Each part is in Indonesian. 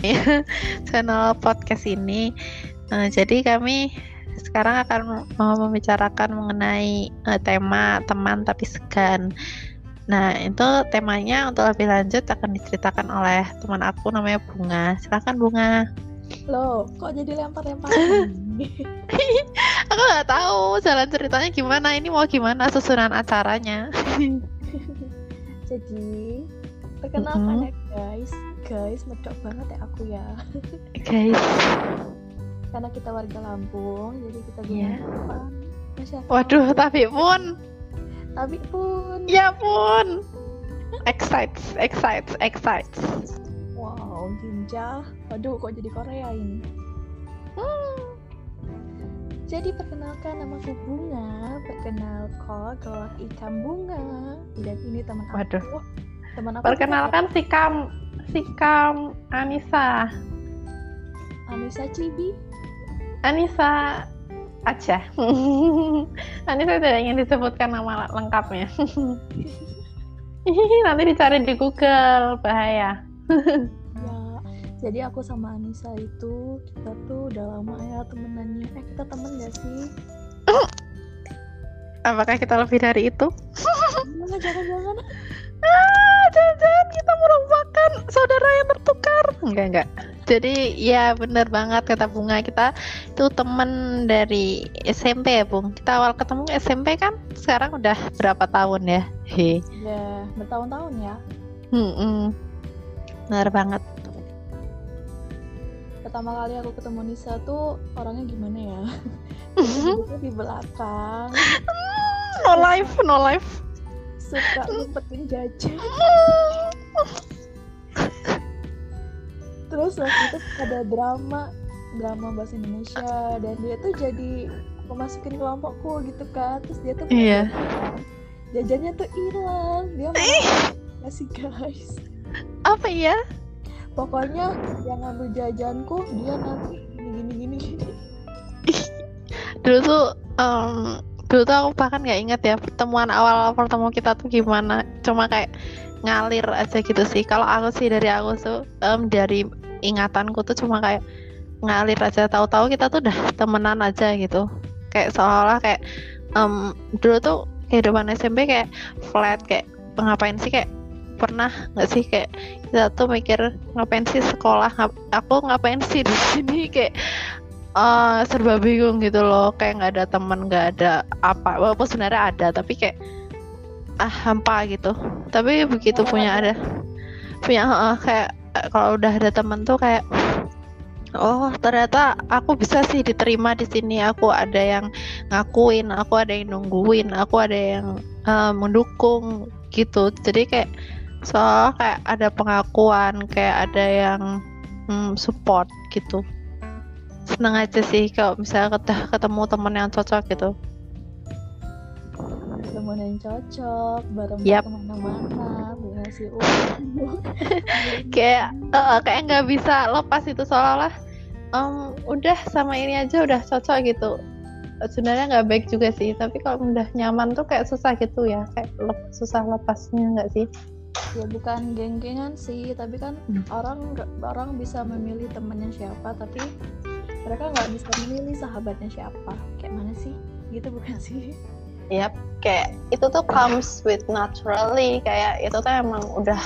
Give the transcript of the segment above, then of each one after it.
channel podcast ini. Uh, jadi kami sekarang akan mau membicarakan mengenai uh, tema teman tapi segan. Nah, itu temanya untuk lebih lanjut akan diceritakan oleh teman aku namanya Bunga. Silakan Bunga. Loh, kok jadi lempar-lempar? aku nggak tahu jalan ceritanya gimana. Ini mau gimana susunan acaranya? jadi, perkenalkan mm -hmm. ya guys. Guys, medok banget ya aku ya. guys. Karena kita warga Lampung, jadi kita yeah. Waduh, tapi pun. Tapi pun. Ya pun. Excites excites excites wow ginjal. Waduh kok jadi Korea ini? Hmm. jadi perkenalkan nama aku Bunga. Perkenalkan kelak ikan bunga. Dan ini teman aku. Waduh. Teman aku perkenalkan si Kam si Kam Anissa Anissa Cibi Anissa aja. Nanti saya tidak ingin disebutkan nama lengkapnya. Nanti dicari di Google, bahaya. ya, jadi aku sama Anissa itu kita tuh udah lama ya temenannya. Eh kita temen gak sih? Apakah kita lebih dari itu? Jangan-jangan. ah, jangan-jangan Enggak, enggak. Jadi ya bener banget kata bunga. Kita itu temen dari SMP ya bung. Kita awal ketemu SMP kan sekarang udah berapa tahun ya? He. Ya bertahun-tahun ya. Hmm, -hmm. bener banget. Pertama kali aku ketemu Nisa tuh orangnya gimana ya? Di belakang. No life no life. Suka ngumpetin jajan terus waktu itu ada drama drama bahasa Indonesia dan dia tuh jadi memasukin kelompokku gitu kan. Terus dia tuh iya. jajannya tuh hilang. Dia mau kasih guys. Apa ya pokoknya yang ngambil jajanku dia nanti gini gini gini. Gini dulu tuh um, dulu tuh aku bahkan nggak inget ya pertemuan awal pertemuan kita tuh gimana. Cuma kayak ngalir aja gitu sih. Kalau aku sih dari aku tuh um, dari ingatanku tuh cuma kayak ngalir aja. Tahu-tahu kita tuh udah temenan aja gitu. Kayak seolah kayak um, dulu tuh kehidupan SMP kayak flat kayak ngapain sih kayak pernah nggak sih kayak kita tuh mikir ngapain sih sekolah ngap aku ngapain sih di sini? Kayak uh, serba bingung gitu loh. Kayak nggak ada teman nggak ada apa. Walaupun sebenarnya ada tapi kayak ah hampa gitu. Tapi begitu punya ada punya uh, kayak kalau udah ada temen tuh kayak oh ternyata aku bisa sih diterima di sini. Aku ada yang ngakuin aku ada yang nungguin aku ada yang uh, mendukung gitu. Jadi kayak soal kayak ada pengakuan kayak ada yang hmm, support gitu. Seneng aja sih kalau misalnya ketemu temen yang cocok gitu teman yang cocok bareng yep. ke mana-mana ngasih uang. Kayak uh, kayak nggak bisa lepas itu seolah-olah um, udah sama ini aja udah cocok gitu. Sebenarnya nggak baik juga sih tapi kalau udah nyaman tuh kayak susah gitu ya kayak lep, susah lepasnya nggak sih? Ya bukan geng-gengan sih tapi kan hmm. orang orang bisa memilih temennya siapa tapi mereka nggak bisa memilih sahabatnya siapa. Kayak mana sih? Gitu bukan sih Yap, kayak itu tuh comes with naturally kayak itu tuh emang udah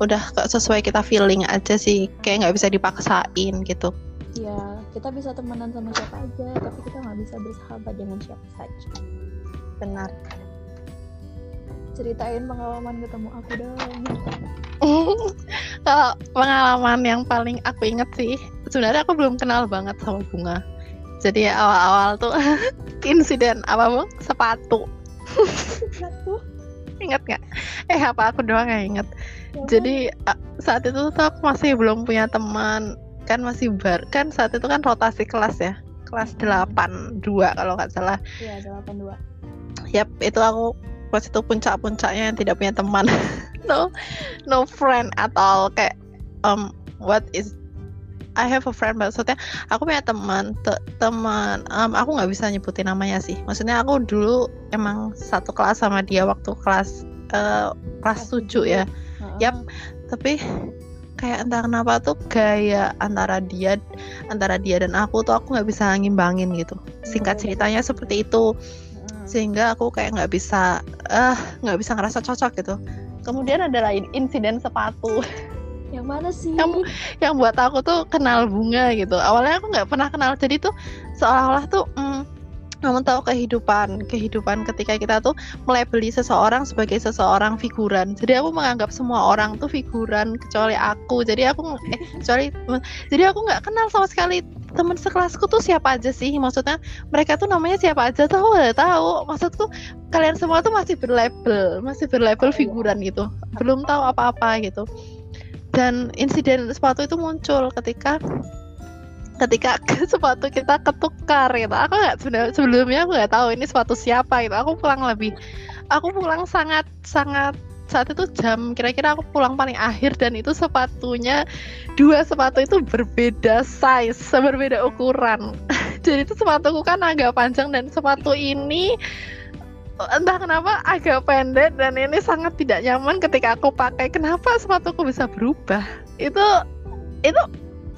udah sesuai kita feeling aja sih kayak nggak bisa dipaksain gitu. Ya, kita bisa temenan sama siapa aja, tapi kita nggak bisa bersahabat dengan siapa saja. Benar. Ceritain pengalaman ketemu aku dong. Kalau pengalaman yang paling aku inget sih, sebenarnya aku belum kenal banget sama Bunga jadi awal-awal tuh insiden apa bang? Sepatu. Sepatu? Ingat nggak? Eh apa aku doang nggak inget ya, jadi saat itu tuh aku masih belum punya teman. Kan masih bar kan saat itu kan rotasi kelas ya. Kelas delapan dua kalau nggak salah. Iya delapan dua. Yap itu aku pas itu puncak-puncaknya yang tidak punya teman. No no friend atau kayak um what is I have a friend maksudnya aku punya teman te teman um, aku nggak bisa nyebutin namanya sih. Maksudnya aku dulu emang satu kelas sama dia waktu kelas uh, kelas tujuh ya. Uh -huh. yap. Tapi kayak entah kenapa tuh gaya antara dia antara dia dan aku tuh aku nggak bisa ngimbangin gitu. Singkat Hmm. ceritanya seperti itu. Sehingga aku kayak nggak bisa ah nggak bisa ngerasa cocok gitu. Kemudian ada lain insiden sepatu Yang mana sih? Yang- yang buat aku tuh kenal bunga gitu. Awalnya aku nggak pernah kenal. Jadi tuh seolah-olah tuh mm, kamu tahu kehidupan kehidupan ketika kita tuh melebeli seseorang sebagai seseorang figuran. Jadi aku menganggap semua orang tuh figuran kecuali aku. Jadi aku eh, kecuali jadi aku nggak kenal sama sekali teman sekelasku tuh siapa aja sih. Maksudnya mereka tuh namanya siapa aja tuh aku nggak tahu. Maksudku kalian semua tuh masih berlabel masih berlabel figuran gitu. Belum tahu apa-apa gitu dan insiden sepatu itu muncul ketika ketika sepatu kita ketukar gitu. Aku nggak sebelumnya aku nggak tahu ini sepatu siapa gitu. Aku pulang lebih aku pulang sangat sangat saat itu jam kira-kira aku pulang paling akhir dan itu sepatunya dua sepatu itu berbeda size berbeda ukuran. Jadi itu sepatuku kan agak panjang dan sepatu ini entah kenapa agak pendek dan ini sangat tidak nyaman ketika aku pakai. Kenapa sepatuku bisa berubah? Itu itu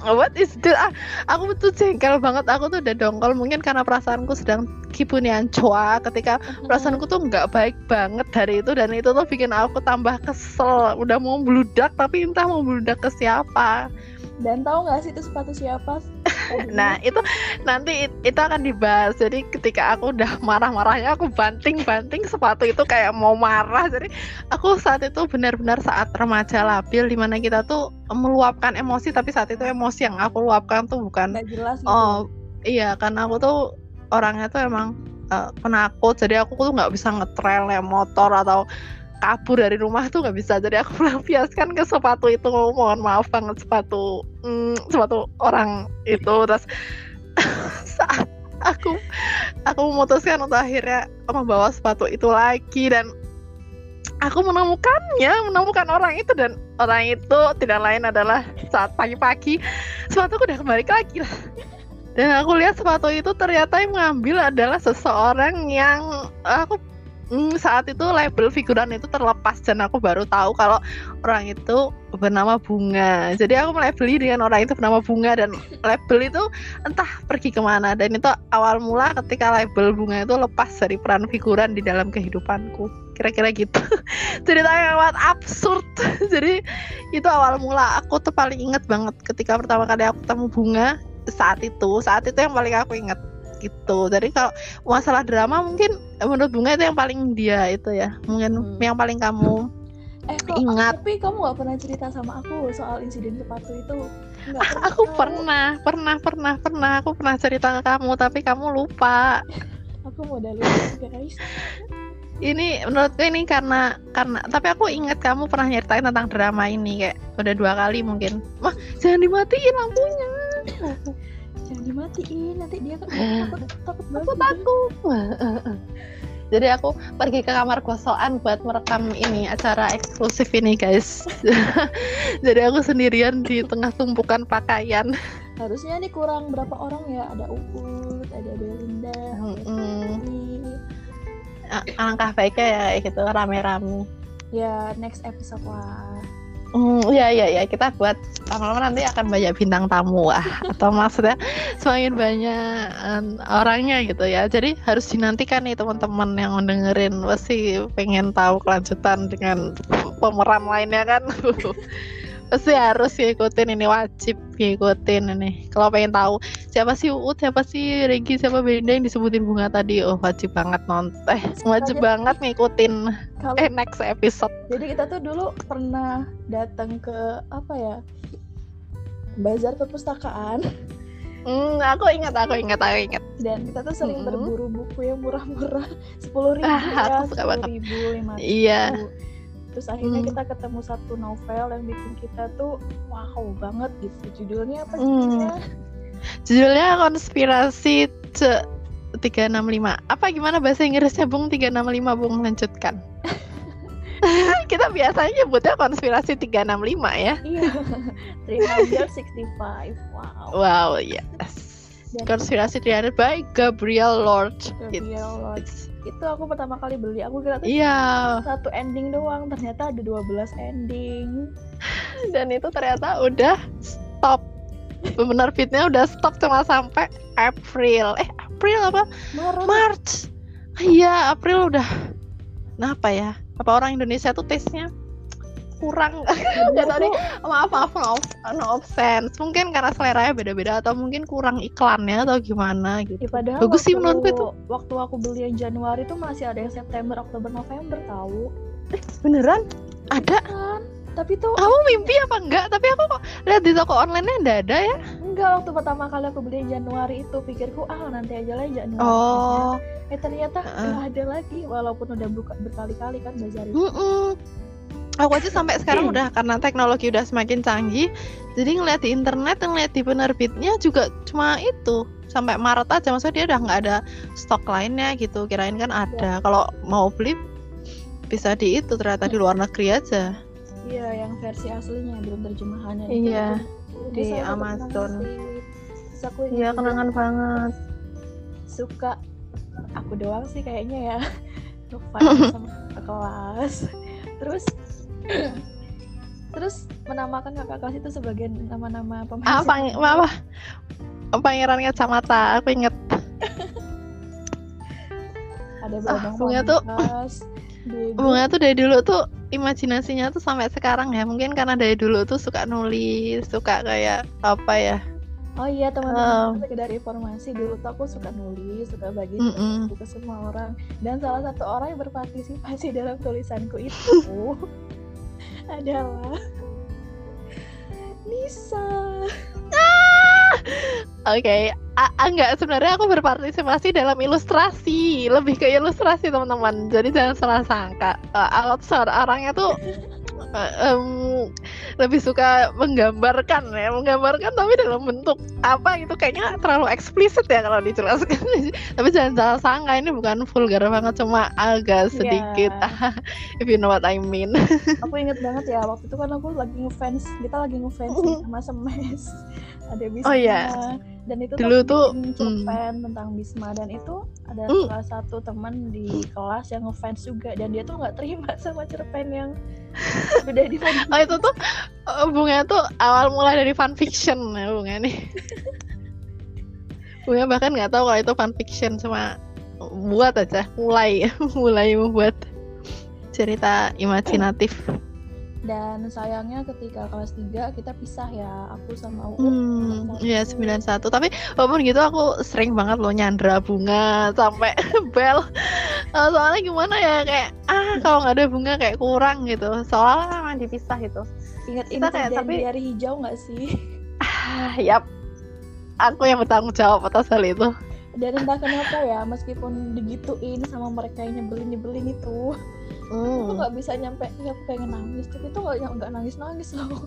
what is this ah, aku tuh jengkel banget. Aku tuh udah dongkol mungkin karena perasaanku sedang kipunian coa ketika perasaanku tuh nggak baik banget dari itu dan itu tuh bikin aku tambah kesel. Udah mau bludak tapi entah mau bludak ke siapa. Dan tahu nggak sih itu sepatu siapa? Nah itu nanti it- itu akan dibahas. Jadi ketika aku udah marah-marahnya aku banting-banting sepatu itu kayak mau marah. Jadi aku saat itu benar-benar saat remaja labil di mana kita tuh meluapkan emosi tapi saat itu emosi yang aku luapkan tuh bukan jelas gitu. Oh iya karena aku tuh orangnya tuh emang eh, penakut. Jadi aku tuh nggak bisa ngetrail naik motor atau kabur dari rumah tuh nggak bisa. Jadi aku melampiaskan ke sepatu itu. Mohon maaf banget sepatu mm, sepatu orang itu. Terus saat aku aku memutuskan untuk akhirnya membawa sepatu itu lagi dan aku menemukannya menemukan orang itu dan orang itu tidak lain adalah saat pagi-pagi sepatuku udah kembali lagi lah. Dan aku lihat sepatu itu ternyata yang mengambil adalah seseorang yang aku mm, saat itu label figuran itu terlepas dan aku baru tahu kalau orang itu bernama Bunga. Jadi aku melabeli dengan orang itu bernama Bunga dan label itu entah pergi ke mana dan itu awal mula ketika label Bunga itu lepas dari peran figuran di dalam kehidupanku. Kira-kira gitu. Ceritanya amat absurd. Jadi itu awal mula aku tuh paling inget banget ketika pertama kali aku ketemu Bunga saat itu. Saat itu yang paling aku inget gitu. Jadi kalau masalah drama mungkin menurut Bunga itu yang paling dia itu ya. Mungkin Hmm. yang paling kamu Eh kok ingat. tapi kamu nggak pernah cerita sama aku soal insiden sepatu itu? Nggak Aku tahu. pernah, pernah, pernah, pernah. Aku pernah cerita ke kamu, tapi kamu lupa. Aku mau lihat guys. Ini menurutku ini karena karena tapi aku ingat kamu pernah nyeritain tentang drama ini kayak udah dua kali mungkin. Wah, jangan dimatiin lampunya. Jangan dimatiin nanti dia kan takut takut Aku banget. takut. Jadi aku pergi ke kamar kosokan buat merekam ini acara eksklusif ini guys. Jadi aku sendirian di tengah tumpukan pakaian. Harusnya nih kurang berapa orang ya? Ada Uut, ada Belinda, ada. A- Alangkah baiknya ya gitu rame-rame. Ya next episode lah. Hmm, iya iya iya kita buat lama-lama nanti akan banyak bintang tamu ah atau maksudnya semakin banyak em, orangnya gitu ya. Jadi harus dinantikan nih teman-teman yang mendengerin pasti pengen tahu kelanjutan dengan pemeran lainnya kan. pasti harus ngikutin ini wajib ngikutin ini. Kalau pengen tahu siapa sih Uut, siapa sih Regi, siapa Belinda yang disebutin bunga tadi, oh wajib banget nonton. Eh, wajib banget ngikutin Kalau eh next episode. jadi kita tuh dulu pernah datang ke apa ya? Bazar perpustakaan Hmm, aku ingat, aku ingat, aku ingat. dan kita tuh sering Mm-mm. berburu buku yang murah-murah sepuluh ribu Ah, ya banget. ribu lima Iya. Terus akhirnya Hmm. kita ketemu satu novel yang bikin kita tuh wow banget gitu judulnya apa Hmm. judulnya Judulnya konspirasi ce 365. Apa gimana bahasa Inggrisnya Bung 365 Bung lanjutkan. Kita biasanya nyebutnya konspirasi 365 ya. iya 365 wow Wow, yes. Dan- Konspirasi 300 by Gabriel Lord. Gabriel Lord. It's- itu aku pertama kali beli. Aku kira tuh Iya. satu ending doang. Ternyata ada 12 ending. Dan itu ternyata udah stop. Penerbitnya udah stop cuma sampai April. Eh April apa? Marah. March. Iya April udah. Kenapa ya? Apa orang Indonesia tuh taste-nya kurang nggak tahu deh maaf maaf no, no offense mungkin karena seleranya beda-beda atau mungkin kurang iklannya atau gimana gitu Ya, padahal Bagus sih menurutku itu. Waktu aku beli yang Januari tuh masih ada yang September, Oktober, November tahu. beneran ada Kan? Tapi tuh kamu mimpi apa enggak tapi aku kok lihat di toko online-nya enggak ada ya enggak waktu pertama kali aku beli yang Januari itu pikirku ah nanti aja lah Januari. oh Eh ternyata nggak ada lagi walaupun udah buka berkali-kali kan bazar itu. Mm-mm. Aku aja sampai sekarang udah karena teknologi udah semakin canggih, jadi ngeliat di internet, ngeliat di penerbitnya juga cuma itu sampai Maret aja, maksudnya dia udah nggak ada stok lainnya gitu. Kirain kan ada. Kalau mau beli bisa di itu ternyata di luar negeri aja. Iya, yang versi aslinya belum terjemahannya. Iya, Itu di Amazon. aku Iya juga kenangan banget. suka aku doang sih kayaknya ya ngefans sama kelas. Terus terus menamakan kakak kelas itu sebagai nama-nama pemain. Ah, pang apa? Pangeran kacamata, aku inget. Ada Ah, Bambang bunga tuh-. Bunga tuh dari dulu tuh imajinasinya tuh sampai sekarang ya mungkin karena dari dulu tuh suka nulis suka kayak apa ya Oh iya Um. teman-teman sekedar informasi dulu tuh aku suka nulis, suka bagi Mm-mm. buku ke semua orang dan salah satu orang yang berpartisipasi dalam tulisanku itu adalah Nisa. Oke, A- a- enggak sebenarnya aku berpartisipasi dalam ilustrasi, lebih ke ilustrasi teman-teman. Jadi jangan salah sangka. Uh, tuh seorang- orangnya tuh em, lebih suka menggambarkan ya, menggambarkan tapi dalam bentuk apa gitu kayaknya terlalu eksplisit ya kalau dijelaskan. tapi jangan salah sangka ini bukan vulgar banget, cuma agak Iya. sedikit. If you know what I mean. Aku inget banget ya waktu itu kan aku lagi ngefans, kita lagi ngefans sama Semes. Ada Bisma. Oh, iya. Dan itu Dulu tuh, hmm. cerpen tentang Bisma dan itu ada Hmm. salah satu teman di kelas yang ngefans juga dan dia tuh nggak terima sama cerpen yang udah di Oh itu tuh uh, bunga tuh awal mulai dari fanfiction ya bunga nih. bunga bahkan nggak tahu kalau itu fanfiction cuma buat aja mulai mulai membuat cerita imajinatif. Dan sayangnya ketika kelas 3 kita pisah ya aku sama Uut Hmm, iya satu. 91. Tapi walaupun gitu aku sering banget loh nyandra bunga sampai bel. Eh, soalnya gimana ya kayak ah kalau nggak ada bunga kayak kurang gitu. Soalnya memang dipisah gitu. ingat ini kayak, tapi- di hari hijau nggak sih Ah, yap. Aku yang bertanggung jawab atas hal itu. dan entah kenapa ya meskipun digituin sama mereka yang nyebelin nyebelin itu aku Hmm. nggak bisa nyampe ya aku pengen nangis tapi itu nggak nggak nangis nangis loh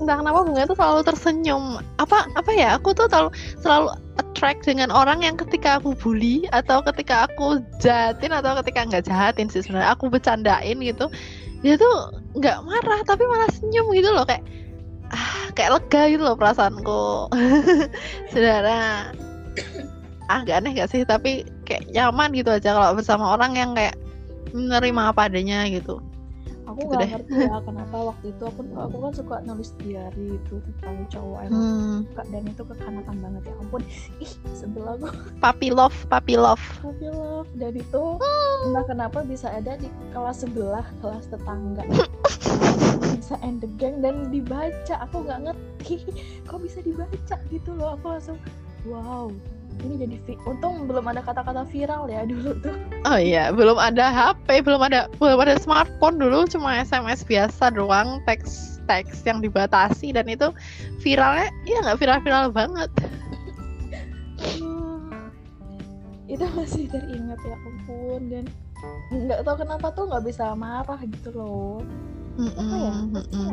Entah kenapa bunga itu selalu tersenyum. Apa apa ya? Aku tuh selalu selalu attract dengan orang yang ketika aku bully atau ketika aku jahatin atau ketika nggak jahatin sih sebenarnya aku bercandain gitu. Dia tuh nggak marah tapi malah senyum gitu loh kayak ah kayak lega gitu loh perasaanku. Saudara agak aneh gak sih tapi kayak nyaman gitu aja kalau bersama orang yang kayak menerima apa adanya gitu. aku Gitu nggak deh. ngerti ya kenapa waktu itu aku aku kan suka nulis diary itu tentang cowok yang Hmm, suka dan itu kekanakan banget ya ampun. Ih sebelah aku. Puppy love, puppy love. Puppy love. Dan itu entah kenapa bisa ada di kelas sebelah kelas tetangga. Bisa and the gang dan dibaca. Aku nggak ngerti kok bisa dibaca gitu loh. Aku langsung wow ini jadi vi- untung belum ada kata-kata viral ya dulu tuh. Oh iya, belum ada HP, belum ada belum ada smartphone dulu, cuma SMS biasa doang, teks teks yang dibatasi dan itu viralnya ya nggak viral-viral banget. Itu masih teringat ya ampun dan nggak tahu kenapa tuh nggak bisa marah gitu loh. Apa ya? Mm-mm, mm-mm.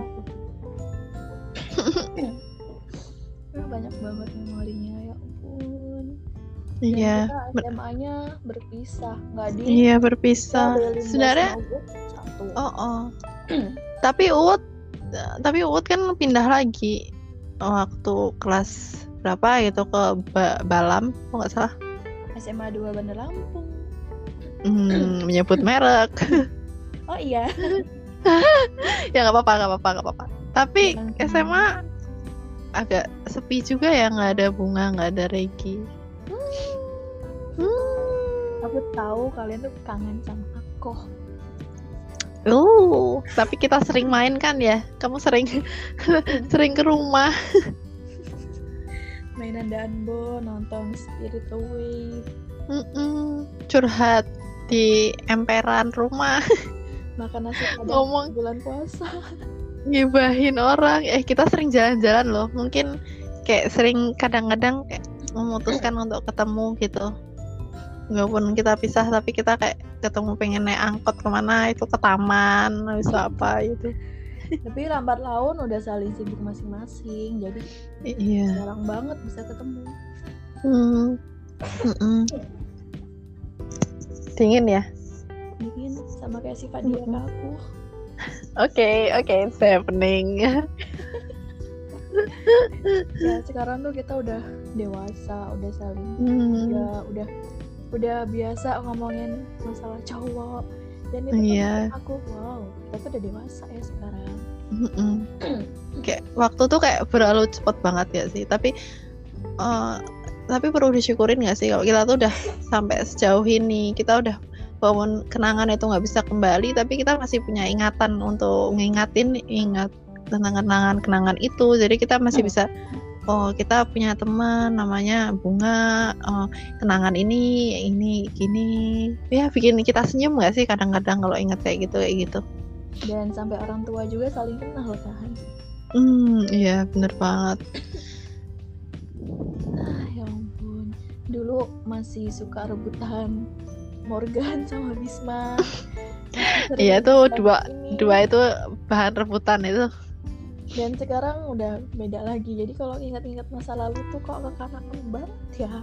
Ah, banyak banget memorinya ya ampun Iya, ber- SMA-nya berpisah nggak di iya berpisah. Kita Belinda Sebenarnya, oh, oh. tapi Uut, tapi Uut kan pindah lagi waktu kelas berapa gitu ke Ba- Balam, kok nggak salah. SMA 2 Bandar Lampung Hmm, menyebut merek. oh iya ya nggak apa-apa, nggak apa-apa, nggak apa-apa. Tapi SMA agak sepi juga ya nggak ada bunga nggak ada Regi. Hmm. Aku tahu kalian tuh kangen sama aku. Oh, tapi kita sering main kan ya? Kamu sering sering ke rumah. Mainan Danbo, nonton Spirit Away, Mm-mm. Curhat di emperan rumah, makan nasi padang Ngomong. bulan puasa. ngibahin orang. Eh, kita sering jalan-jalan loh. Mungkin kayak sering kadang-kadang kayak memutuskan untuk ketemu gitu. Walaupun kita pisah, tapi kita kayak ketemu pengen naik angkot ke mana itu ke taman, itu apa gitu. Tapi lambat laun udah saling sibuk masing-masing, jadi Iya. jarang banget bisa ketemu. Hmm. Mm-mm. Dingin ya? Mungkin sama kayak sifat dia ke aku. Oke, oke, it's happening. Ya sekarang tuh kita udah dewasa, udah saling Hmm. udah udah udah biasa ngomongin masalah cowok dan itu tuh Iya. aku wow kita tuh udah dewasa ya sekarang Mm-mm. kayak waktu tuh kayak berlalu cepet banget ya sih. Tapi eh, tapi perlu disyukurin nggak sih kalau kita tuh udah sampai sejauh ini. Kita udah walaupun kenangan itu nggak bisa kembali, tapi kita masih punya ingatan untuk ngingatin ingat tentang kenangan-kenangan itu. Jadi kita masih bisa oh kita punya teman namanya bunga oh, kenangan ini ini gini. Ya bikin kita senyum nggak sih kadang-kadang kalau ingat kayak gitu kayak gitu? Dan sampai orang tua juga saling kenal kan hmm iya bener banget. Ah ya ampun. Dulu masih suka rebutan Morgan sama Bisma. Iya, itu dua- ini. dua itu bahan rebutan itu dan sekarang udah beda lagi. Jadi kalau ingat-ingat masa lalu tuh kok kekanakan banget ya.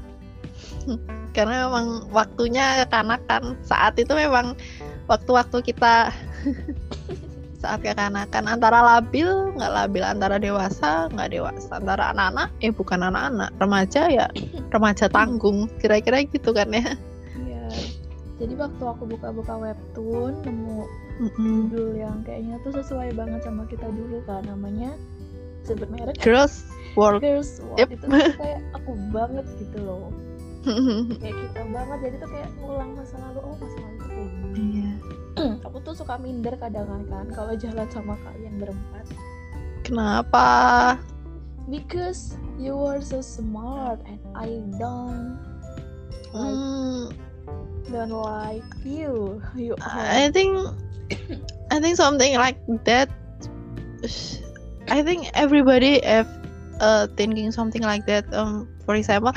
Karena memang waktunya kekanakan saat itu memang waktu-waktu kita saat kekanakan antara labil nggak labil antara dewasa nggak dewasa antara anak-anak. Eh bukan anak-anak remaja ya. Remaja tanggung kira-kira gitu kan ya. Jadi waktu aku buka-buka webtoon nemu judul yang kayaknya tuh sesuai banget sama kita dulu kan namanya sebut merek Girls World. Girls World. Yep. itu tuh kayak aku banget gitu loh. Kayak kita banget. Jadi tuh kayak ngulang masa lalu. Oh masa lalu tuh kayak gini. Iya. aku tuh suka minder kadang kan kalau jalan sama kalian berempat. Kenapa? Because you were so smart and I don't like Hmm, don't like you you I think I think something like that. I think everybody have uh, thinking something like that. Um, for example,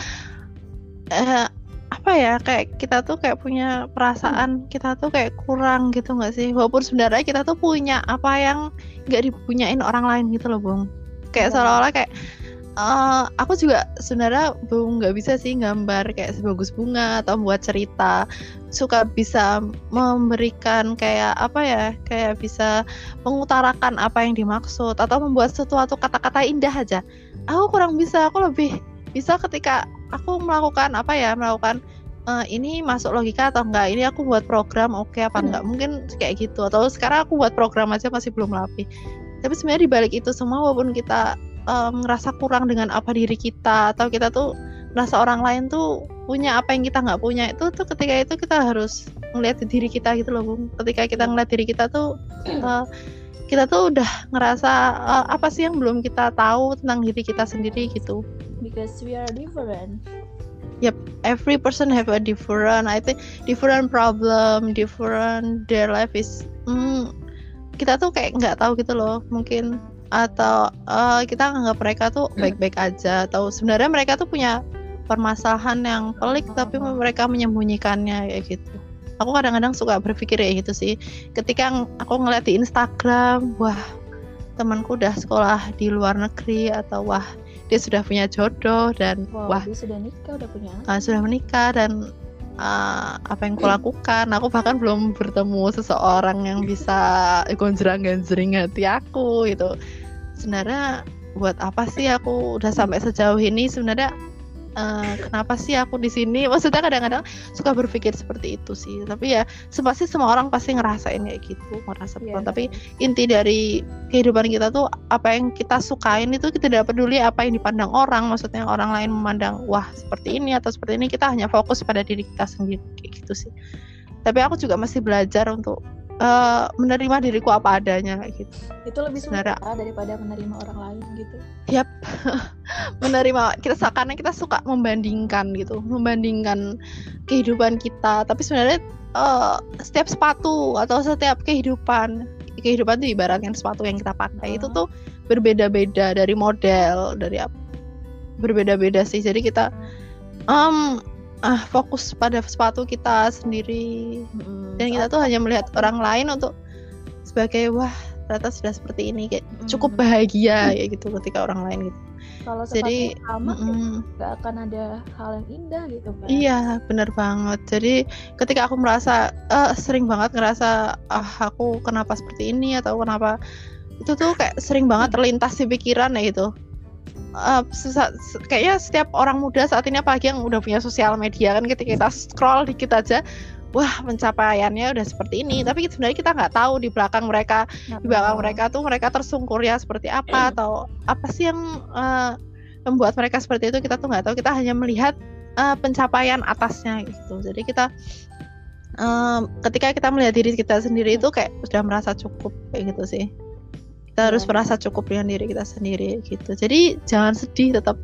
eh, apa ya kayak kita tuh kayak punya perasaan kita tuh kayak kurang gitu nggak sih? Walaupun sebenarnya kita tuh punya apa yang nggak dipunyain orang lain gitu loh, Bung. Kayak Iya. seolah-olah kayak eh, aku juga sebenarnya belum nggak bisa sih gambar kayak sebagus bunga atau membuat cerita. Suka bisa memberikan kayak apa ya kayak bisa mengutarakan apa yang dimaksud atau membuat sesuatu kata-kata indah aja. Aku kurang bisa aku lebih bisa ketika aku melakukan apa ya melakukan eh, ini masuk logika atau enggak ini aku buat program oke apa enggak mungkin kayak gitu. Atau sekarang aku buat program aja masih belum rapi. Tapi sebenarnya dibalik itu semua walaupun kita eh, ngerasa kurang dengan apa diri kita atau kita tuh merasa orang lain tuh punya apa yang kita nggak punya itu tuh ketika itu kita harus melihat di diri kita gitu loh bung. Ketika kita ngeliat diri kita tuh eh, kita tuh udah ngerasa eh, apa sih yang belum kita tahu tentang diri kita sendiri gitu. Because we are different. Every person have a different I think different problem different their life is hmm, kita tuh kayak nggak tahu gitu loh mungkin atau eh, kita nganggap mereka tuh baik-baik aja atau sebenarnya mereka tuh punya permasalahan yang pelik tapi mereka menyembunyikannya kayak gitu. Aku kadang-kadang suka berpikir kayak gitu sih. Ketika aku ngeliat di Instagram wah temanku udah sekolah di luar negeri atau wah dia sudah punya jodoh dan wow wah dia sudah nikah udah punya uh, sudah menikah dan uh, apa yang kulakukan. Aku bahkan belum bertemu seseorang yang bisa gonjreng ganjring hati aku gitu sebenarnya buat apa sih aku udah sampai sejauh ini? Sebenarnya uh, kenapa sih aku di sini? Maksudnya kadang-kadang suka berpikir seperti itu sih. Tapi ya pasti semua orang pasti ngerasain kayak gitu merasa Iya. tapi inti dari kehidupan kita tuh apa yang kita sukain itu kita tidak peduli apa yang dipandang orang. Maksudnya orang lain memandang wah seperti ini atau seperti ini kita hanya fokus pada diri kita sendiri kayak gitu sih. Tapi aku juga masih belajar untuk uh, menerima diriku apa adanya gitu. Itu lebih sulit daripada menerima orang lain gitu. Yap. Menerima kita karena kita suka membandingkan gitu membandingkan kehidupan kita. Tapi sebenarnya uh, setiap sepatu atau setiap kehidupan kehidupan itu ibaratkan sepatu yang kita pakai uh. itu tuh berbeda-beda dari model dari apa berbeda-beda sih. Jadi kita um, ah fokus pada sepatu kita sendiri. Hmm, dan kita tuh hanya melihat orang lain untuk sebagai wah ternyata sudah seperti ini kayak cukup bahagia ya gitu ketika orang lain gitu. Kalau jadi sama mm, gak akan ada hal yang indah gitu kan iya benar banget. Jadi ketika aku merasa uh, sering banget ngerasa ah aku kenapa seperti ini atau kenapa itu tuh kayak sering banget terlintas di pikiran ya gitu uh, kayaknya setiap orang muda saat ini apalagi yang udah punya sosial media kan ketika kita scroll dikit aja wah pencapaiannya udah seperti ini. Tapi sebenarnya kita nggak tahu di belakang mereka di belakang mereka tuh mereka tersungkur ya seperti apa atau apa sih yang uh, membuat mereka seperti itu kita tuh nggak tahu. Kita hanya melihat uh, pencapaian atasnya gitu. Jadi kita um, ketika kita melihat diri kita sendiri itu kayak sudah merasa cukup kayak gitu sih kita harus iya. merasa cukup dengan diri kita sendiri gitu jadi jangan sedih tetap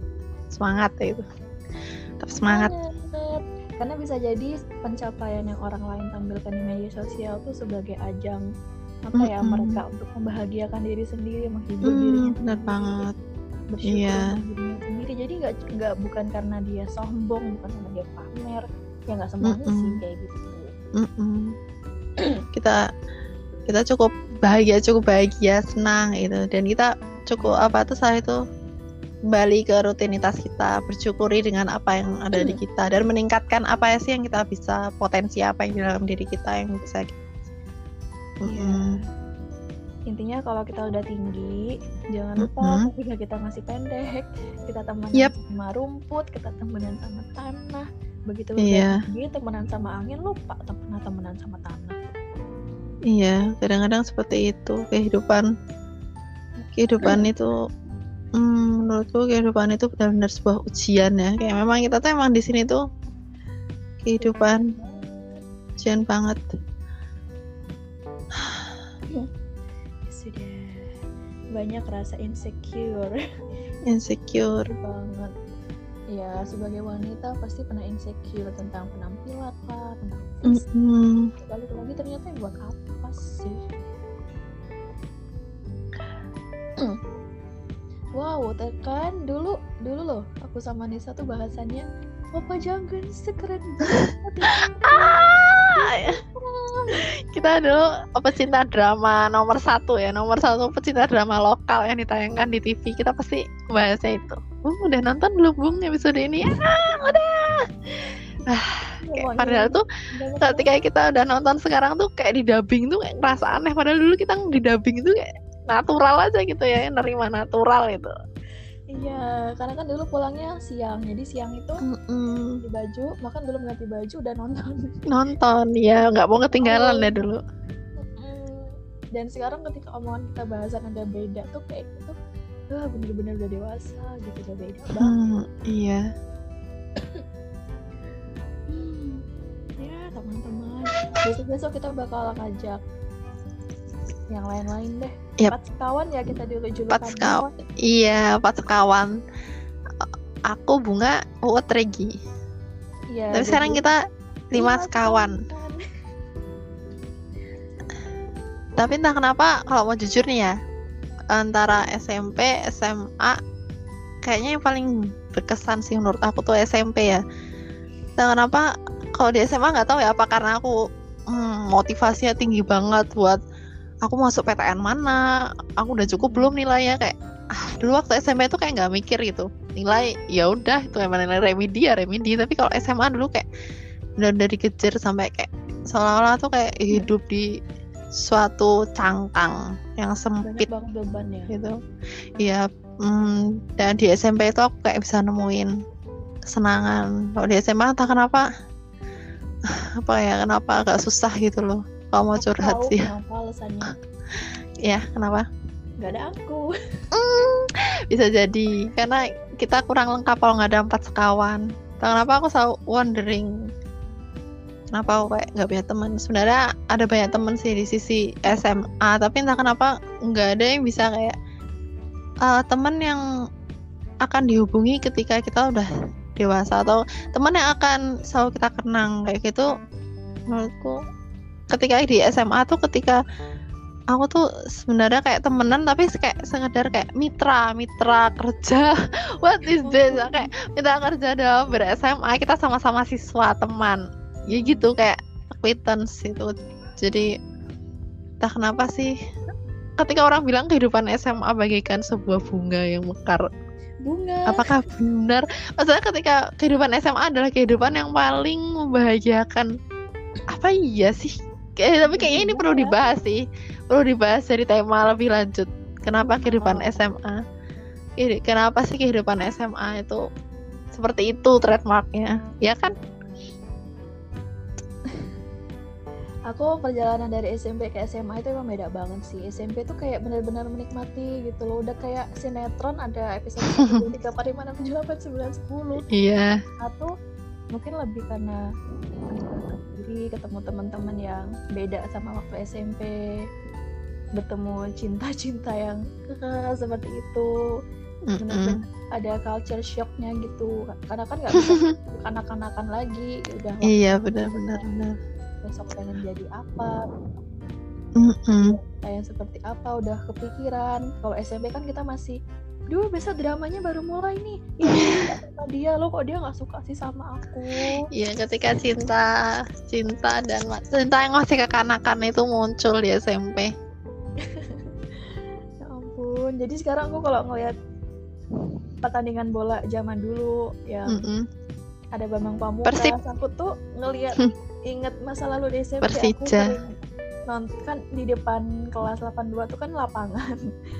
semangat ya itu tetap semangat karena bisa jadi pencapaian yang orang lain tampilkan di media sosial tuh sebagai ajang apa mm -hmm. ya mereka untuk membahagiakan diri sendiri menghibur mm, dirinya benar banget bersyukur yeah. dirinya sendiri jadi nggak nggak bukan karena dia sombong bukan karena dia pamer ya nggak semuanya mm -mm. sih kayak gitu mm -mm. kita kita cukup bahagia cukup bahagia senang gitu dan kita cukup apa tuh saya itu kembali ke rutinitas kita bersyukuri dengan apa yang ada di kita dan meningkatkan apa ya sih yang kita bisa potensi apa yang di dalam diri kita yang bisa Iya. Mm. Intinya kalau kita udah tinggi, jangan lupa mm -hmm. ketika kita masih pendek, kita temenan yep. sama rumput, kita temenan sama tanah. Begitu yeah. tinggi, temenan sama angin, lupa pernah temenan sama tanah. Iya, kadang-kadang seperti itu kehidupan. Kehidupan itu Hmm, menurutku kehidupan itu benar-benar sebuah ujian ya. Kayak memang kita tuh emang di sini tuh kehidupan ujian banget. Sudah banyak rasa insecure. Insecure banget. Ya, sebagai wanita pasti pernah insecure tentang penampilan lah, tentang fisik. Mm -hmm. Balik lagi ternyata yang buat apa sih? Wow, tekan dulu dulu loh aku sama Nisa tuh bahasannya Papa jangan sekeren banget. ah, kita dulu pecinta drama nomor satu ya nomor satu pecinta drama lokal yang ditayangkan di TV kita pasti bahasnya itu uh, udah nonton belum bung episode ini. Ah udah. Ah, kayak padahal tuh ketika kita udah nonton sekarang tuh kayak di dubbing tuh kayak ngerasa aneh. Padahal dulu kita di dubbing tuh kayak natural aja gitu ya nerima natural itu Iya, karena kan dulu pulangnya siang, jadi siang itu mm di baju, makan belum ganti baju udah nonton. Nonton, ya nggak mau ketinggalan oh. ya dulu. Dan sekarang ketika omongan kita bahasan ada beda tuh kayak wah bener-bener udah dewasa gitu udah beda banget. Hmm, iya. hmm, ya teman-teman, besok-besok kita bakal ajak yang lain-lain deh. Yep. Empat sekawan ya kita dulu julukan. Empat sekawan. Iya, empat sekawan. Aku bunga, Uut Regi. Iya. Tapi sekarang kita lima sekawan. Tapi entah kenapa kalau mau jujur nih ya, antara SMP, SMA, kayaknya yang paling berkesan sih menurut aku tuh SMP ya. Entah kenapa? Kalau di SMA nggak tahu ya apa karena aku hmm, motivasinya tinggi banget buat aku masuk PTN mana. Aku udah cukup belum nilainya kayak ah, dulu waktu SMP itu kayak nggak mikir gitu. Nilai ya udah itu emang nilai remedi ya remedi. Tapi kalau SMA dulu kayak udah dari dikejar sampai kayak seolah-olah tuh kayak hidup di suatu cangkang yang sempit beban ya gitu. Iya mm, dan di SMP itu aku kayak bisa nemuin kesenangan. Kalau di SMA entah kenapa apa ya kenapa agak susah gitu loh. Kalau mau curhat sih. kenapa alasannya. Ya kenapa? Nggak ada aku. Bisa jadi. Karena kita kurang lengkap kalau nggak ada empat sekawan. Tahu kenapa aku selalu wondering kenapa aku kayak nggak punya teman? Sebenarnya ada banyak teman sih di sisi SMA tapi entah kenapa nggak ada yang bisa kayak uh, teman yang akan dihubungi ketika kita udah dewasa atau teman yang akan selalu kita kenang kayak gitu. Menurutku ketika di SMA tuh ketika aku tuh sebenarnya kayak temenan tapi kayak sekedar kayak mitra mitra kerja. What is this? Kayak mitra kerja dalam ber SMA kita sama-sama siswa teman ya gitu kayak acquaintance itu jadi entah kenapa sih ketika orang bilang kehidupan SMA bagaikan sebuah bunga yang mekar. Bunga. Apakah benar? Maksudnya ketika kehidupan SMA adalah kehidupan yang paling membahagiakan. Apa iya sih? Kayak, tapi kayaknya ini perlu dibahas sih. Perlu dibahas dari tema lebih lanjut. Kenapa kehidupan SMA kenapa sih kehidupan SMA itu seperti itu trademarknya? Ya kan aku perjalanan dari SMP ke SMA itu emang beda banget sih. SMP tuh kayak benar-benar menikmati gitu loh. Udah kayak sinetron ada episode tiga empat lima enam tujuh delapan sembilan sepuluh. Iya. Atau mungkin lebih karena diri ketemu teman-teman yang beda sama waktu SMP bertemu cinta-cinta yang seperti itu. Benar-benar ada culture shocknya gitu. Karena kan nggak bisa kanak-kanakan lagi udah iya benar-benar benar besok pengen jadi apa mm pengen seperti apa udah kepikiran kalau SMP kan kita masih Duh, besok dramanya baru mulai nih. Ya, sama dia lo kok dia nggak suka sih sama aku. Iya, ketika cinta, cinta dan cinta yang masih kekanakan itu muncul di SMP ya ampun jadi sekarang aku kalau ngeliat pertandingan bola zaman dulu yang mm -mm. ada Bambang Pamungkas Persib. aku tuh ngeliat inget masa lalu di SMP Persija. aku nonton kan di depan kelas 82 tuh kan lapangan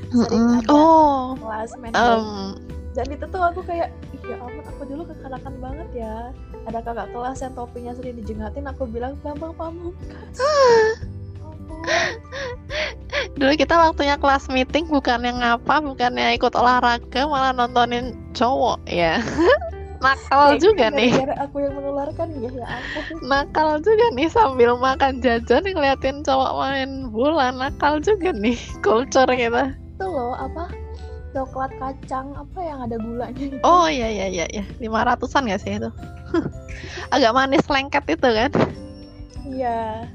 mm -mm. oh. kelas main um. dan itu tuh aku kayak ya ampun aku dulu kekanakan banget ya ada kakak kelas yang topinya sering dijengatin aku bilang Bambang Pamungkas dulu kita waktunya kelas meeting bukan yang ngapa bukannya ikut olahraga malah nontonin cowok ya nakal ya, juga nih. aku yang menularkan ya ya aku nakal juga nih sambil makan jajan ngeliatin cowok main bola nakal juga nih culture kita. Itu loh apa coklat kacang apa yang ada gulanya gitu. oh iya iya iya ya lima ratusan gak sih itu? Agak manis lengket itu kan? Iya.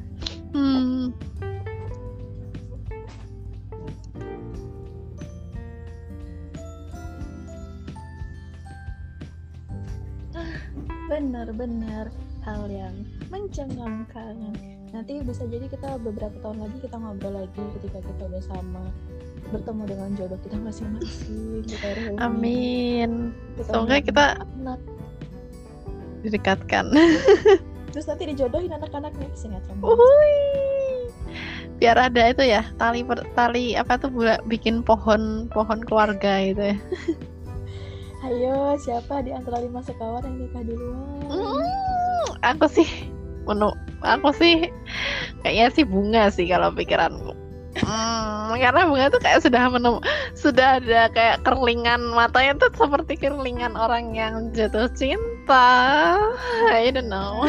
Hmm benar-benar hal yang mencengangkan. Nanti bisa jadi kita beberapa tahun lagi kita ngobrol lagi ketika kita udah sama bertemu dengan jodoh kita masing-masing kita reuni amin. kita semoga kita anak didekatkan. Terus nanti dijodohin anak-anaknya sinetron. Biar ada itu ya tali per, tali apa tuh bikin pohon pohon keluarga gitu ya Ayo, siapa di antara lima sekawan yang nikah duluan? Hmm, aku sih, menu, aku sih kayaknya sih bunga sih kalau pikiranku. Hmm, karena bunga tuh kayak sudah menem, sudah ada kayak kerlingan matanya tuh seperti kerlingan orang yang jatuh cinta. I don't know.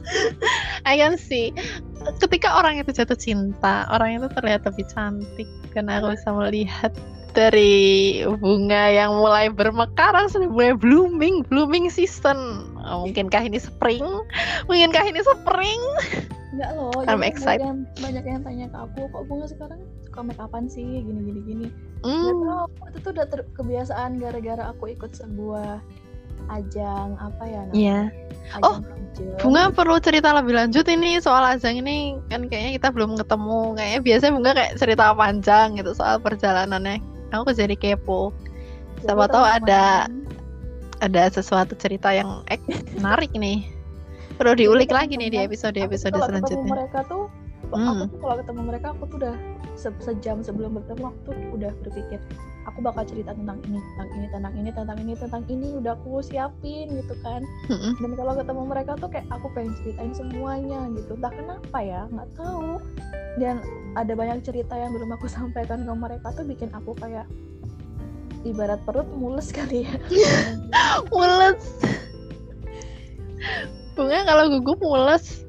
I can see ketika orang itu jatuh cinta, orang itu terlihat lebih cantik. Karena aku bisa melihat dari bunga yang mulai bermekar sudah mulai blooming blooming season. Oh, mungkinkah ini spring? Mungkinkah ini spring? Enggak loh I'm excited banyak yang, banyak yang tanya ke aku kok bunga sekarang suka make upan sih? Gini gini gini. Mm. tahu itu tuh udah ter- kebiasaan gara-gara aku ikut sebuah ajang apa ya namanya? Yeah. oh ajang. bunga perlu cerita lebih lanjut ini soal ajang ini. Kan kayaknya kita belum ketemu. Kayaknya biasanya bunga kayak cerita panjang gitu soal perjalanannya. Aku jadi kepo. Siapa tahu ada ada sesuatu cerita yang eh, menarik nih. Perlu diulik lagi nih di episode episode selanjutnya. mereka tuh hmm. aku tuh kalau ketemu mereka aku tuh udah se sejam sebelum bertemu aku tuh udah berpikir aku bakal cerita tentang ini tentang ini tentang ini tentang ini tentang ini udah aku siapin gitu kan. Hmm. dan kalau ketemu mereka tuh kayak aku pengen ceritain semuanya gitu. Entah kenapa ya nggak tahu. Dan ada banyak cerita yang belum aku sampaikan ke mereka tuh bikin aku kayak ibarat perut mules kali ya. Mules. Bunga kalau gugup mules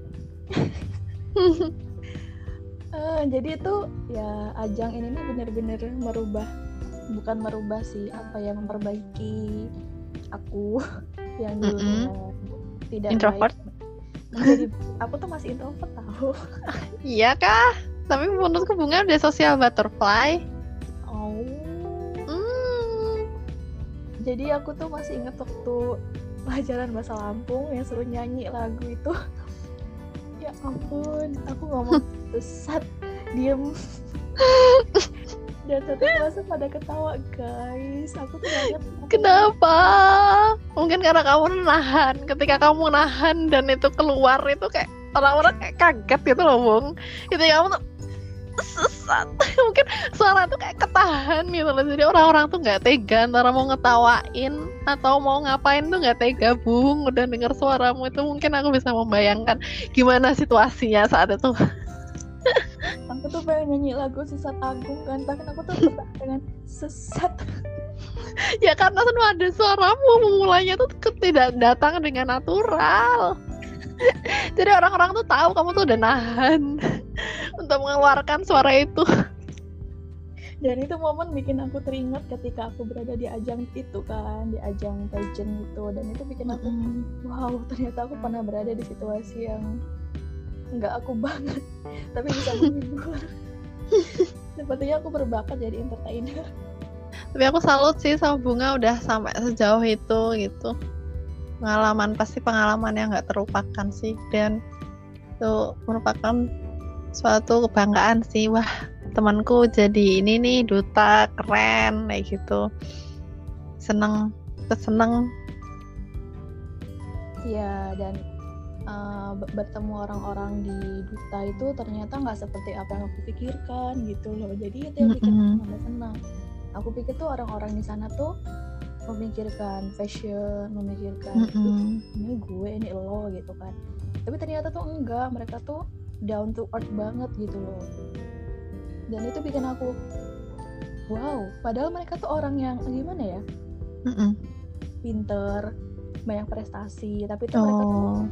uh, jadi itu ya ajang ini nih bener-bener merubah bukan merubah sih apa ya memperbaiki aku yang dulu. Tidak introvert? baik. jadi aku tuh masih introvert tahu. Iya kah tapi menurutku bunga udah social butterfly. Oh. Hmm. jadi aku tuh masih inget waktu pelajaran bahasa Lampung yang suruh nyanyi lagu itu. Ya ampun aku ngomong sesat diem dan satu kelas pada ketawa guys. Aku tuh kenapa? Mungkin karena kamu nahan. Ketika kamu nahan dan itu keluar itu kayak orang-orang kayak kaget gitu loh bung. Itu kamu tuh sesat mungkin suara tuh kayak ketahan gitu loh. Jadi orang-orang tuh nggak tega antara mau ngetawain atau mau ngapain tuh nggak tega bung. Udah dengar suaramu itu mungkin aku bisa membayangkan gimana situasinya saat itu aku tuh pengen nyanyi lagu sesat agung kan tapi aku tuh dengan sesat. Ya karena semua ada suaramu memulainya tuh tidak datang dengan natural. Jadi orang-orang tuh tahu kamu tuh udah nahan untuk mengeluarkan suara itu. Dan itu momen bikin aku teringat ketika aku berada di ajang itu kan di ajang pageant itu. Dan itu bikin aku mm. wow ternyata aku pernah berada di situasi yang nggak aku banget. Tapi bisa menghibur sepertinya aku berbakat jadi entertainer. Tapi aku salut sih sama bunga udah sampai sejauh itu gitu. Pengalaman pasti pengalaman yang nggak terlupakan sih. Dan itu merupakan suatu kebanggaan sih. Wah temanku jadi ini nih duta keren kayak gitu. Seneng keseneng. Ya dan uh, bertemu orang-orang di duta itu ternyata nggak seperti apa yang aku pikirkan gitu loh jadi itu yang bikin mm -hmm. aku senang aku pikir tuh orang-orang di sana tuh memikirkan fashion memikirkan mm -hmm. ini gue ini lo gitu kan tapi ternyata tuh enggak mereka tuh down to earth banget gitu loh dan itu bikin aku wow padahal mereka tuh orang yang gimana ya mm -mm. pinter banyak prestasi tapi tuh oh. mereka tuh oh.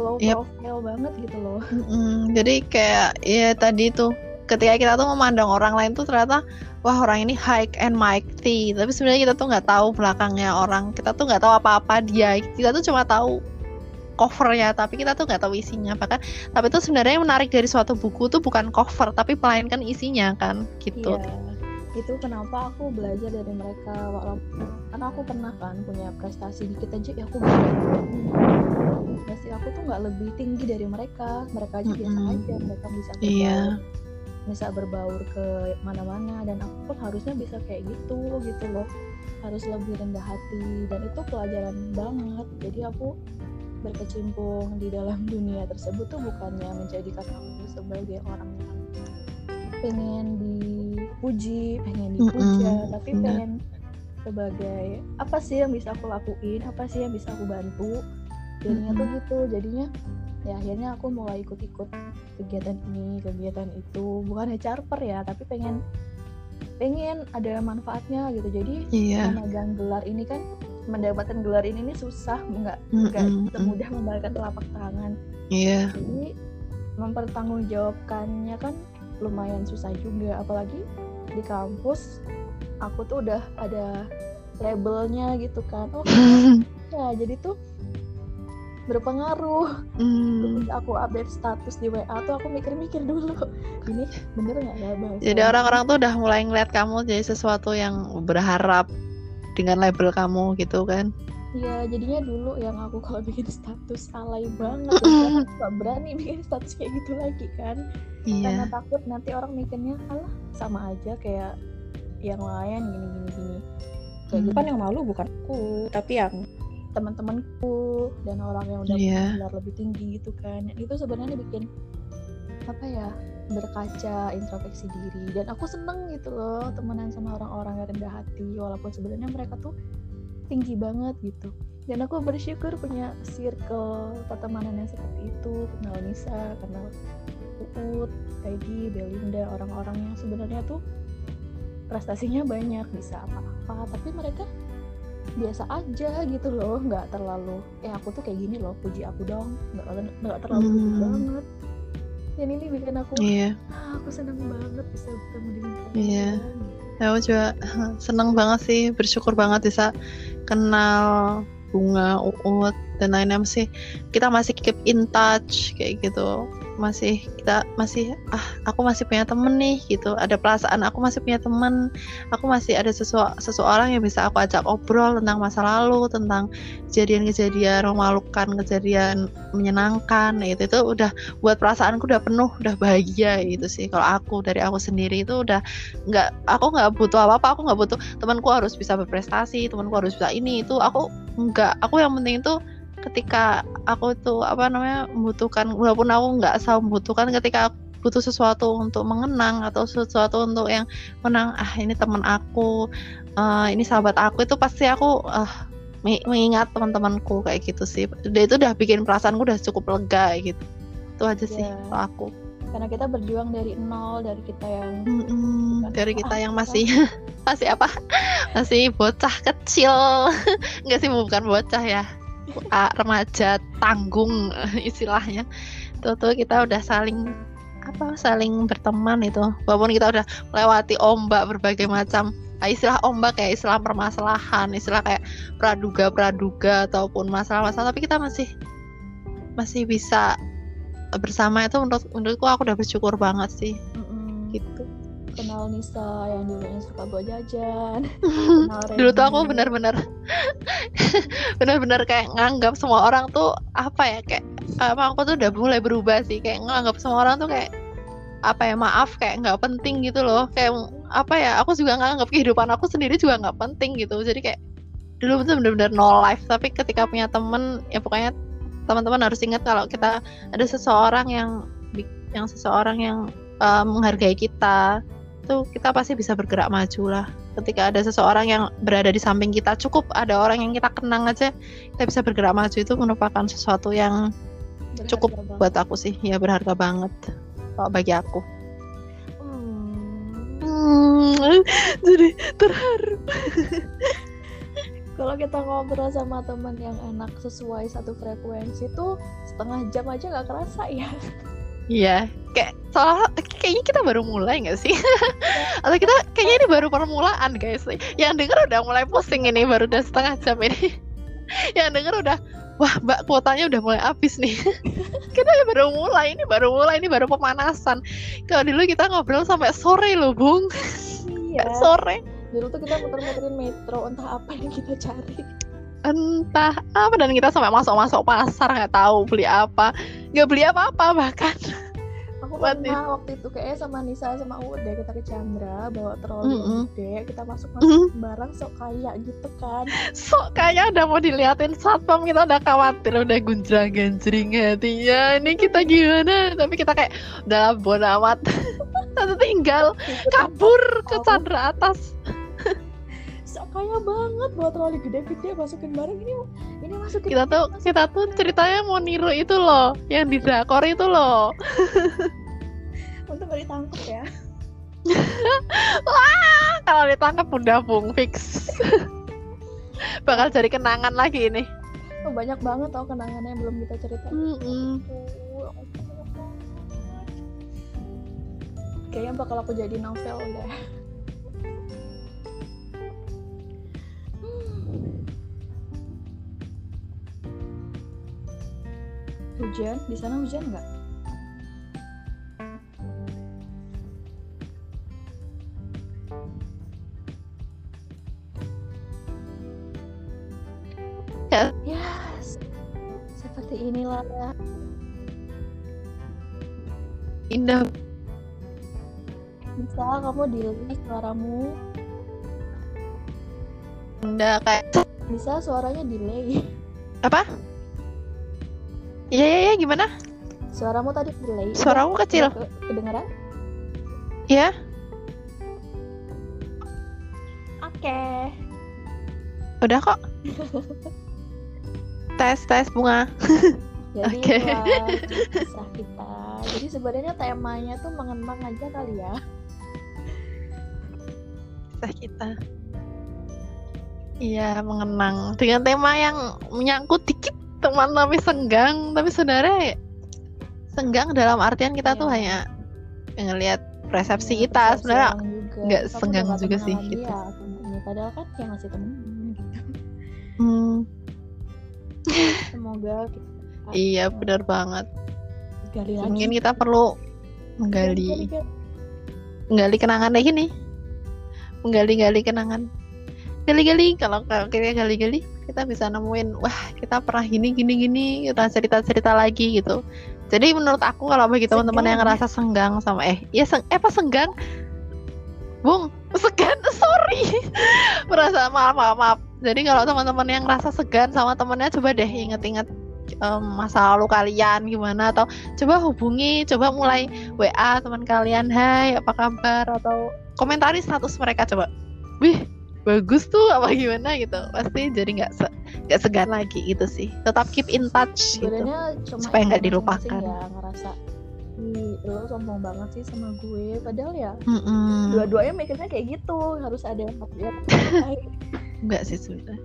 Low yep. profile banget gitu loh. Mm jadi kayak ya tadi tuh ketika kita tuh memandang orang lain tuh ternyata wah orang ini high and mighty. Tapi sebenarnya kita tuh nggak tahu belakangnya orang kita tuh nggak tahu apa-apa dia. Kita tuh cuma tahu covernya tapi kita tuh nggak tahu isinya. Bahkan tapi itu sebenarnya yang menarik dari suatu buku tuh bukan cover tapi melainkan isinya kan gitu. Iya. Itu kenapa aku belajar dari mereka walaupun karena aku pernah kan punya prestasi dikit aja ya aku prestasi aku tuh nggak lebih tinggi dari mereka. Mereka aja mm -hmm. biasa aja mereka bisa iya. bisa berbaur ke mana-mana dan aku pun harusnya bisa kayak gitu gitu loh. Harus lebih rendah hati dan itu pelajaran banget. Jadi aku berkecimpung di dalam dunia tersebut tuh bukannya menjadikan aku sebagai orang yang pengen dipuji pengen dipuja mm -hmm. tapi pengen sebagai apa sih yang bisa aku lakuin apa sih yang bisa aku bantu jadinya mm -hmm. tuh gitu jadinya ya akhirnya aku mulai ikut-ikut kegiatan ini kegiatan itu bukan charper ya tapi pengen pengen ada manfaatnya gitu jadi yeah. memegang gelar ini kan mendapatkan gelar ini nih susah nggak nggak mm -mm, semudah membalikan telapak tangan yeah. jadi mempertanggungjawabkannya kan lumayan susah juga apalagi di kampus aku tuh udah ada labelnya gitu kan oh ya jadi tuh berpengaruh. Hmm. aku update status di WA tuh aku mikir-mikir dulu, ini bener nggak ya bahasa? Jadi orang-orang tuh udah mulai ngeliat kamu jadi sesuatu yang berharap dengan label kamu gitu kan? Iya, jadinya dulu yang aku kalau bikin status alay banget, gak berani bikin status kayak gitu lagi kan? Iya. Karena takut nanti orang mikirnya, alah sama aja kayak yang lain gini-gini gini. Kayak gitu kan yang malu bukan aku, tapi yang teman-temanku dan orang yang udah yeah. Iya. lebih tinggi gitu kan itu sebenarnya bikin apa ya berkaca introspeksi diri dan aku seneng gitu loh temenan sama orang-orang yang rendah hati walaupun sebenarnya mereka tuh tinggi banget gitu dan aku bersyukur punya circle pertemanan yang seperti itu kenal Nisa kenal Uut, Peggy, Belinda, orang-orang yang sebenarnya tuh prestasinya banyak bisa apa-apa tapi mereka biasa aja gitu loh nggak terlalu eh aku tuh kayak gini loh puji aku dong nggak nggak terlalu Hmm. banget dan ini bikin aku Iya. ah, aku seneng banget bisa bertemu dengan kalian Iya. Aku juga seneng banget sih, bersyukur banget bisa kenal bunga, uut dan lainnya sih. Kita masih keep in touch kayak gitu. Masih kita masih ah aku masih punya temen nih gitu. Ada perasaan aku masih punya temen. Aku masih ada sesu- seseorang yang bisa aku ajak obrol tentang masa lalu, tentang kejadian-kejadian memalukan, kejadian menyenangkan gitu. Itu udah buat perasaanku udah penuh, udah bahagia gitu sih. Kalau aku dari aku sendiri itu udah nggak aku nggak butuh apa apa aku nggak butuh temanku harus bisa berprestasi temanku harus bisa ini itu aku nggak aku yang penting itu ketika aku tuh apa namanya membutuhkan walaupun aku nggak selalu membutuhkan ketika aku butuh sesuatu untuk mengenang atau sesuatu untuk yang menang ah ini teman aku eh, ini sahabat aku itu pasti aku ah me- mengingat teman-temanku kayak gitu sih. Udah itu udah bikin perasaanku udah cukup lega gitu. Itu aja sih Ya. kalau aku. Karena kita berjuang dari nol dari kita yang Mm-mm, Bukan dari kita yang masih masih apa? Masih bocah kecil. Enggak sih bukan bocah ya. Ah, remaja tanggung istilahnya. Itu tuh kita udah saling apa saling berteman itu. Walaupun kita udah melewati ombak berbagai macam ah, istilah ombak kayak istilah permasalahan istilah kayak praduga praduga ataupun masalah-masalah tapi kita masih masih bisa bersama. Itu menurut menurutku aku udah bersyukur banget sih. Mm-mm, gitu kenal Nisa yang dulunya suka bawa jajan. Dulu tuh aku benar-benar benar-benar kayak nganggap semua orang tuh apa ya kayak apa aku tuh udah mulai berubah sih. Kayak nganggap semua orang tuh kayak apa ya maaf kayak nggak penting gitu loh. Kayak apa ya aku juga nganggap kehidupan aku sendiri juga nggak penting gitu. Jadi kayak dulu tuh benar-benar no life. Tapi ketika punya temen ya pokoknya teman-teman harus ingat kalau kita ada seseorang yang yang seseorang yang uh, menghargai kita tuh kita pasti bisa bergerak maju lah ketika ada seseorang yang berada di samping kita cukup ada orang yang kita kenang aja kita bisa bergerak maju itu merupakan sesuatu yang Berharga cukup banget. buat aku sih ya berharga banget kalau bagi aku Hmm. hmm, jadi terharu Kalau kita ngobrol sama teman yang enak sesuai satu frekuensi tuh setengah jam aja nggak kerasa ya. Iya, kayak soalnya kayaknya kita baru mulai nggak sih? Atau kita kayaknya ini baru permulaan guys. Yang denger udah mulai pusing ini baru udah setengah jam ini. Yang denger udah wah mbak kuotanya udah mulai habis nih. kita baru mulai ini baru mulai ini baru pemanasan. Kalau dulu kita ngobrol sampai sore loh bung, Iya. sore. Dulu tuh kita muter-muterin metro entah apa yang kita cari. Entah apa dan kita sampai masuk-masuk pasar nggak tahu beli apa, nggak beli apa-apa bahkan. Aku What pernah waktu itu kayaknya sama Nisa sama Uud deh kita ke Chandra bawa troli Mm-mm. gede kita masuk masuk barang sok kaya gitu kan. sok kayaknya udah mau diliatin satpam kita udah khawatir udah gunjang ganjring hatinya. Ini kita gimana? Tapi kita kayak udah bodo amat. Tinggal kabur ke Chandra atas kaya banget bawa troli gede-gede masukin barang ini ini masukin kita tuh kita tuh ceritanya mau niru itu loh yang di drakor itu loh untuk gak ditangkap ya. wah kalau ditangkap udah bung fix bakal jadi kenangan lagi ini Oh, banyak banget tau kenangannya yang belum kita. Tuh, banyak banget. Kayaknya bakal aku jadi novel deh. Hujan? Di sana hujan nggak? Ya. Yes. Seperti inilah indah bisa kamu delay suaramu indah kayak bisa suaranya delay apa iya iya iya gimana? Suaramu tadi delay. Udah, suaraku kecil ke- kedengeran? Ya oke. Udah kok. Tes tes bunga. Jadi Oke. kisah kita. Jadi sebenarnya temanya tuh mengenang aja kali ya. Kisah kita. Iya mengenang dengan tema yang menyangkut dikit teman tapi senggang tapi sebenarnya senggang dalam artian kita tuh Iya. hanya ngelihat persepsi Iya, kita persepsi sebenarnya nggak senggang juga sih, gitu. dia, sebenarnya. padahal kan ya masih temen gitu. hmm, semoga kita iya benar banget gali lagi mungkin kita perlu Gali, menggali gali, gali. menggali kenangan kayak gini menggali-gali kenangan gali-gali kalau kalau kita gali-gali kita bisa nemuin wah kita pernah gini gini gini kita cerita-cerita lagi gitu. Jadi menurut aku kalau bagi teman-teman yang Senggang. ngerasa senggang sama eh ya seng eh apa senggang? Bung segan sorry. Merasa maaf maaf maaf. Jadi kalau teman-teman yang ngerasa segan sama temennya coba deh inget-inget em, masa lalu kalian gimana atau coba hubungi coba mulai WA teman kalian hai apa kabar? Atau komentari status mereka coba. Wih bagus tuh apa gimana gitu pasti jadi nggak se nggak segan lagi gitu sih tetap keep in touch gitu sebenarnya cuma Supaya nggak dilupakan. ya ngerasa Ih, lo sombong banget sih sama gue padahal ya Mm-mm. dua-duanya mikirnya kayak gitu harus ada yang Enggak sih sebenarnya.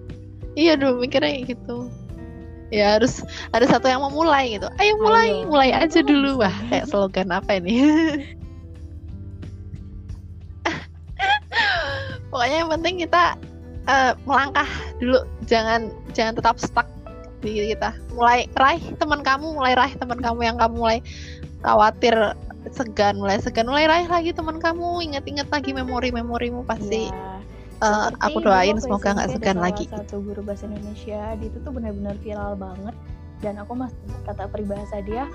Iya dulu mikirnya kayak gitu. Ya harus ada satu yang mau mulai gitu. Ayo mulai, Ayo. mulai aja Mulai dulu. Wah, kayak slogan apa ini? Pokoknya yang penting kita eh, melangkah dulu, jangan jangan tetap stuck di kita. Mulai raih teman kamu, mulai raih teman kamu yang kamu mulai khawatir segan, mulai segan, mulai raih lagi teman kamu, ingat-ingat lagi memori-memorimu pasti. Ya, eh, seperti aku doain semoga nggak segan lagi. satu guru bahasa Indonesia dia itu tuh benar-benar viral banget dan aku masih ingat kata peribahasa dia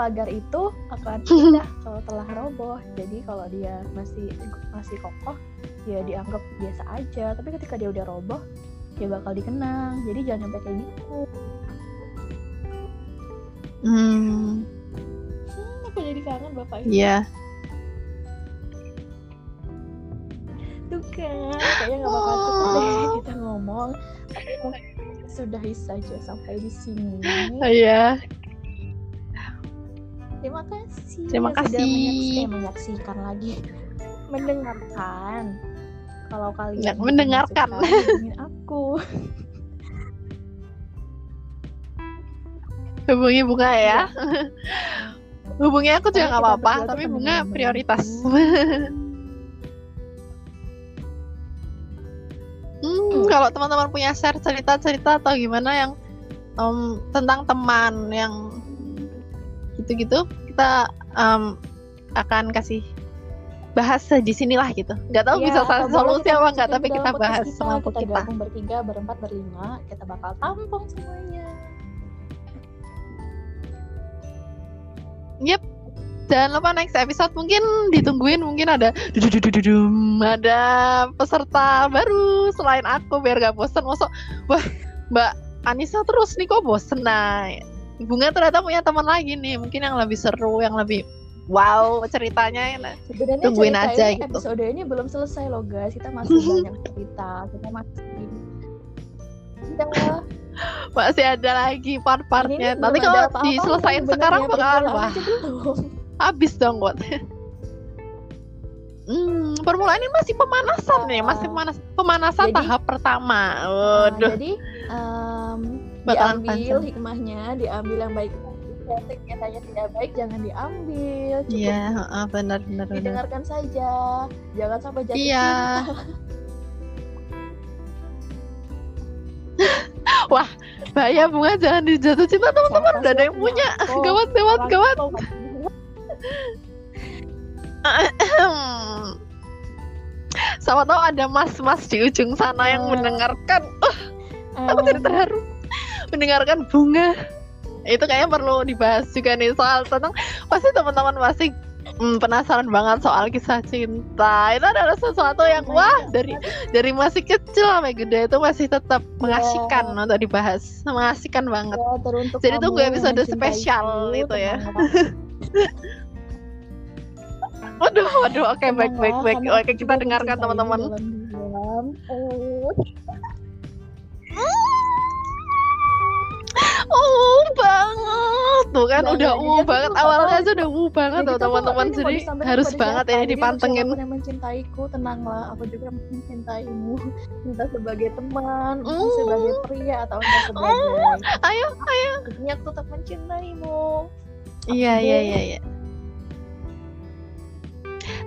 pagar itu akan indah kalau telah roboh. Jadi kalau dia masih masih kokoh ya dianggap biasa aja. Tapi ketika dia udah roboh dia bakal dikenang. Jadi jangan sampai kayak gitu. Hmm, hmm, aku jadi kangen bapak ini iya. tuh kan kayaknya nggak bakal cukup deh kita ngomong. Tapi sudahi saja sampai di sini. Iya. Terima kasih. Terima sudah kasih. menyaksikan, eh, menyaksikan lagi, mendengarkan. Kalau kalian Ya, mendengarkan. aku. Hubungi bunga ya. Hubungi aku juga nggak apa-apa, tapi bunga prioritas. hmm, kalau teman-teman punya share cerita-cerita atau gimana yang em, tentang teman yang gitu-gitu, kita em, akan kasih bahas di sinilah gitu. Nggak tahu Iya, bisa solusi apa nggak, tapi kita bahas kita, semampu kita. kita. gabung bertiga, berempat, berlima, kita bakal tampung semuanya. Jangan lupa next episode mungkin ditungguin mungkin ada ada peserta baru selain aku biar gak bosen masuk wah Mbak Anissa terus nih kok bosen nah Bunga ternyata punya teman lagi nih mungkin yang lebih seru yang lebih wow ceritanya Sebenarnya Tungguin cerita aja ini, gitu. episode ini belum selesai loh guys. Kita masih banyak cerita. Kita masih kita masih ada lagi part-partnya nanti kalau diselesain sekarang bakalan wah habis dong buat Hmm, permulaan ini masih pemanasan nih, masih pemanas pemanasan Jadi- tahap pertama. Nah, Waduh, jadi em, Bakalan diambil panjang. hikmahnya, diambil yang baik. Yang tidak baik jangan diambil. Cukup iya, heeh, benar benar benar. didengarkan saja. Jangan sampai jatuh Iya. cinta. Bahaya bunga jangan dijatuh cinta teman-teman udah ada yang punya. aku? Gawat gawat gawat. Sama tahu ada mas-mas di ujung sana yang Eh. mendengarkan. Aku Em, jadi terharu mendengarkan bunga. Itu kayaknya perlu dibahas juga nih soal tentang pasti teman-teman masih hmm, penasaran banget soal kisah cinta. Itu adalah sesuatu yang Oh my wah God. dari dari masih kecil sampai gede itu masih tetap mengasihkan Ya. untuk dibahas. Mengasihkan banget. Ya, teruntuk Jadi tunggu yang episode spesial itu ya. tenanglah. Waduh, waduh, oke baik baik baik. karena Oke, aku kita dengarkan teman-teman. Oh. Oh, banget. tuh kan Nggak, udah aku banget. awalnya aja udah ungu banget tuh teman-teman. jadi harus banget ini Jadi dipantengin. siapa pun yang mencintaiku tenanglah. Aku juga mencintaimu. Entah sebagai teman entah Mm. sebagai pria atau entah sebagai ayo ayo. Intinya aku tetap mencintaimu. Iya Aku iya iya iya.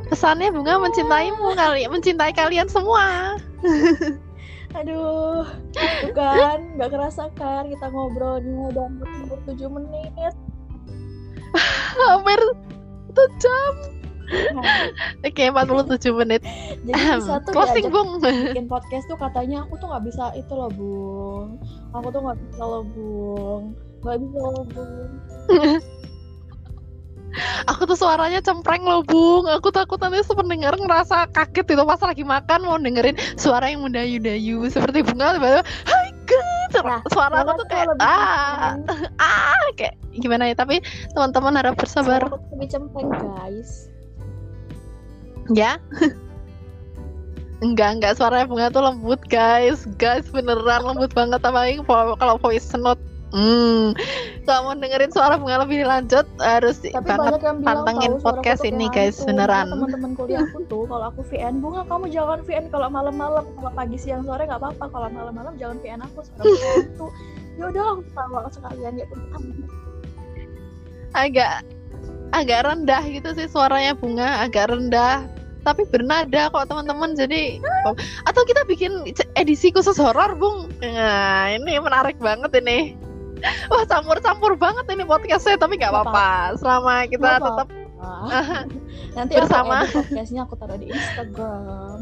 Pesannya bunga mencintaimu kali mencintai kalian semua aduh itu kan nggak kerasa kan kita ngobrolnya udah hampir 7 menit. Hampir satu jam. Nah, oke 47 menit. Jadi bisa tuh closing bung. bikin podcast tuh katanya aku tuh nggak bisa itu loh bung. Aku tuh nggak bisa loh bung. Nggak bisa loh bung aku tuh suaranya cempreng loh bung. Aku takut nanti pendengar ngerasa kaget itu pas lagi makan mau dengerin suara yang mendayu-dayu. Seperti bunga tiba-tiba hai good Nah, suara aku tuh kayak ah. ah kayak gimana ya? Tapi teman-teman harap bersabar. Suara lebih cempreng guys. Ya? Enggak enggak. Suaranya bunga tuh lembut guys. Guys beneran lembut banget. Apalagi kalau voice note hmm. Kalau mau dengerin suara bunga lebih lanjut harus tapi banget bilang pantengin podcast ini, guys, hantu. beneran. Teman-teman kuliahku tuh kalau aku VN bunga kamu jangan VN kalau malam-malam kalau pagi siang sore nggak apa-apa. Kalau malam-malam jangan VN aku suara hantu ya udah aku tahu sekalian ya agak agak rendah gitu sih suaranya bunga agak rendah. Tapi bernada kok teman-teman jadi atau kita bikin edisi khusus horor bung? Nah ini menarik banget ini wah campur-campur banget ini podcastnya tapi nggak Nggak apa-apa. selama kita Nggak tetap nanti Bersama. aku podcastnya aku taruh di Instagram.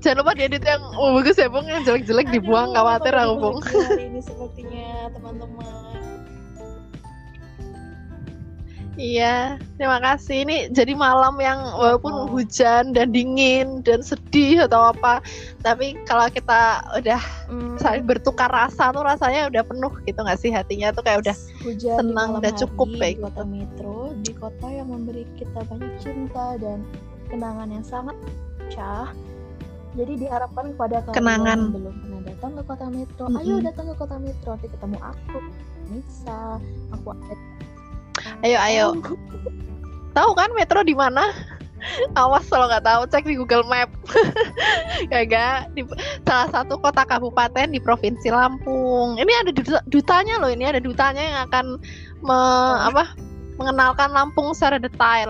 Jangan lupa diedit yang oh, bagus ya bung. Yang jelek-jelek dibuang Aduh, khawatir apa aku bung. hari ini sepertinya teman-teman Iya, terima kasih. Ini jadi malam yang walaupun Oh. hujan dan dingin dan sedih atau apa, tapi kalau kita udah Hmm, saling bertukar rasa tuh rasanya udah penuh gitu nggak sih hatinya tuh kayak udah hujan senang, udah cukup hari kayak di kota gitu. metro di kota yang memberi kita banyak cinta dan kenangan yang sangat pecah jadi diharapkan kepada kalian Kenangan. yang belum pernah datang ke kota metro ayo Mm-mm. datang ke kota metro nanti ketemu aku Nisa aku ada ayo ayo. Tahu kan metro di mana? Awas kalau nggak tahu cek di Google Map. ya gak di salah satu kota kabupaten di provinsi Lampung. Ini ada duta- dutanya loh, ini ada dutanya yang akan me- apa? mengenalkan Lampung secara detail.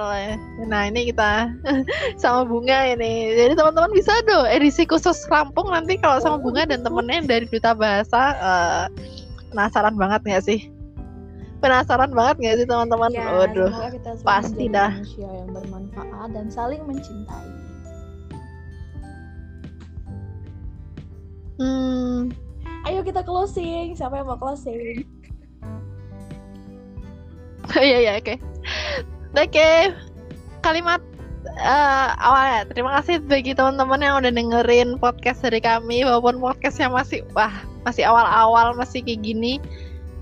Nah, ini kita sama Bunga ini. Jadi teman-teman bisa do edisi khusus Lampung nanti kalau sama Bunga dan temennya yang dari Duta Bahasa eh, penasaran banget nggak sih? Penasaran banget nggak sih teman-teman? ya, Waduh. kita pasti dah. manusia yang bermanfaat dan saling mencintai Hmm, ayo kita closing siapa yang mau closing Iya iya oke. Oke. Kalimat eh, awalnya terima kasih bagi teman-teman yang udah dengerin podcast dari kami walaupun podcastnya masih wah masih awal-awal masih kayak gini.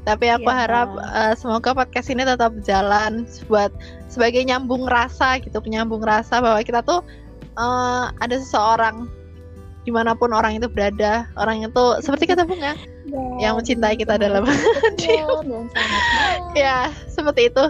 Tapi aku Iya. harap eh, semoga podcast ini tetap jalan buat sebagai nyambung rasa gitu, penyambung rasa bahwa kita tuh eh, ada seseorang di mana pun orang itu berada, orang itu seperti kata bunga yang mencintai kita dalam hati. ya seperti itu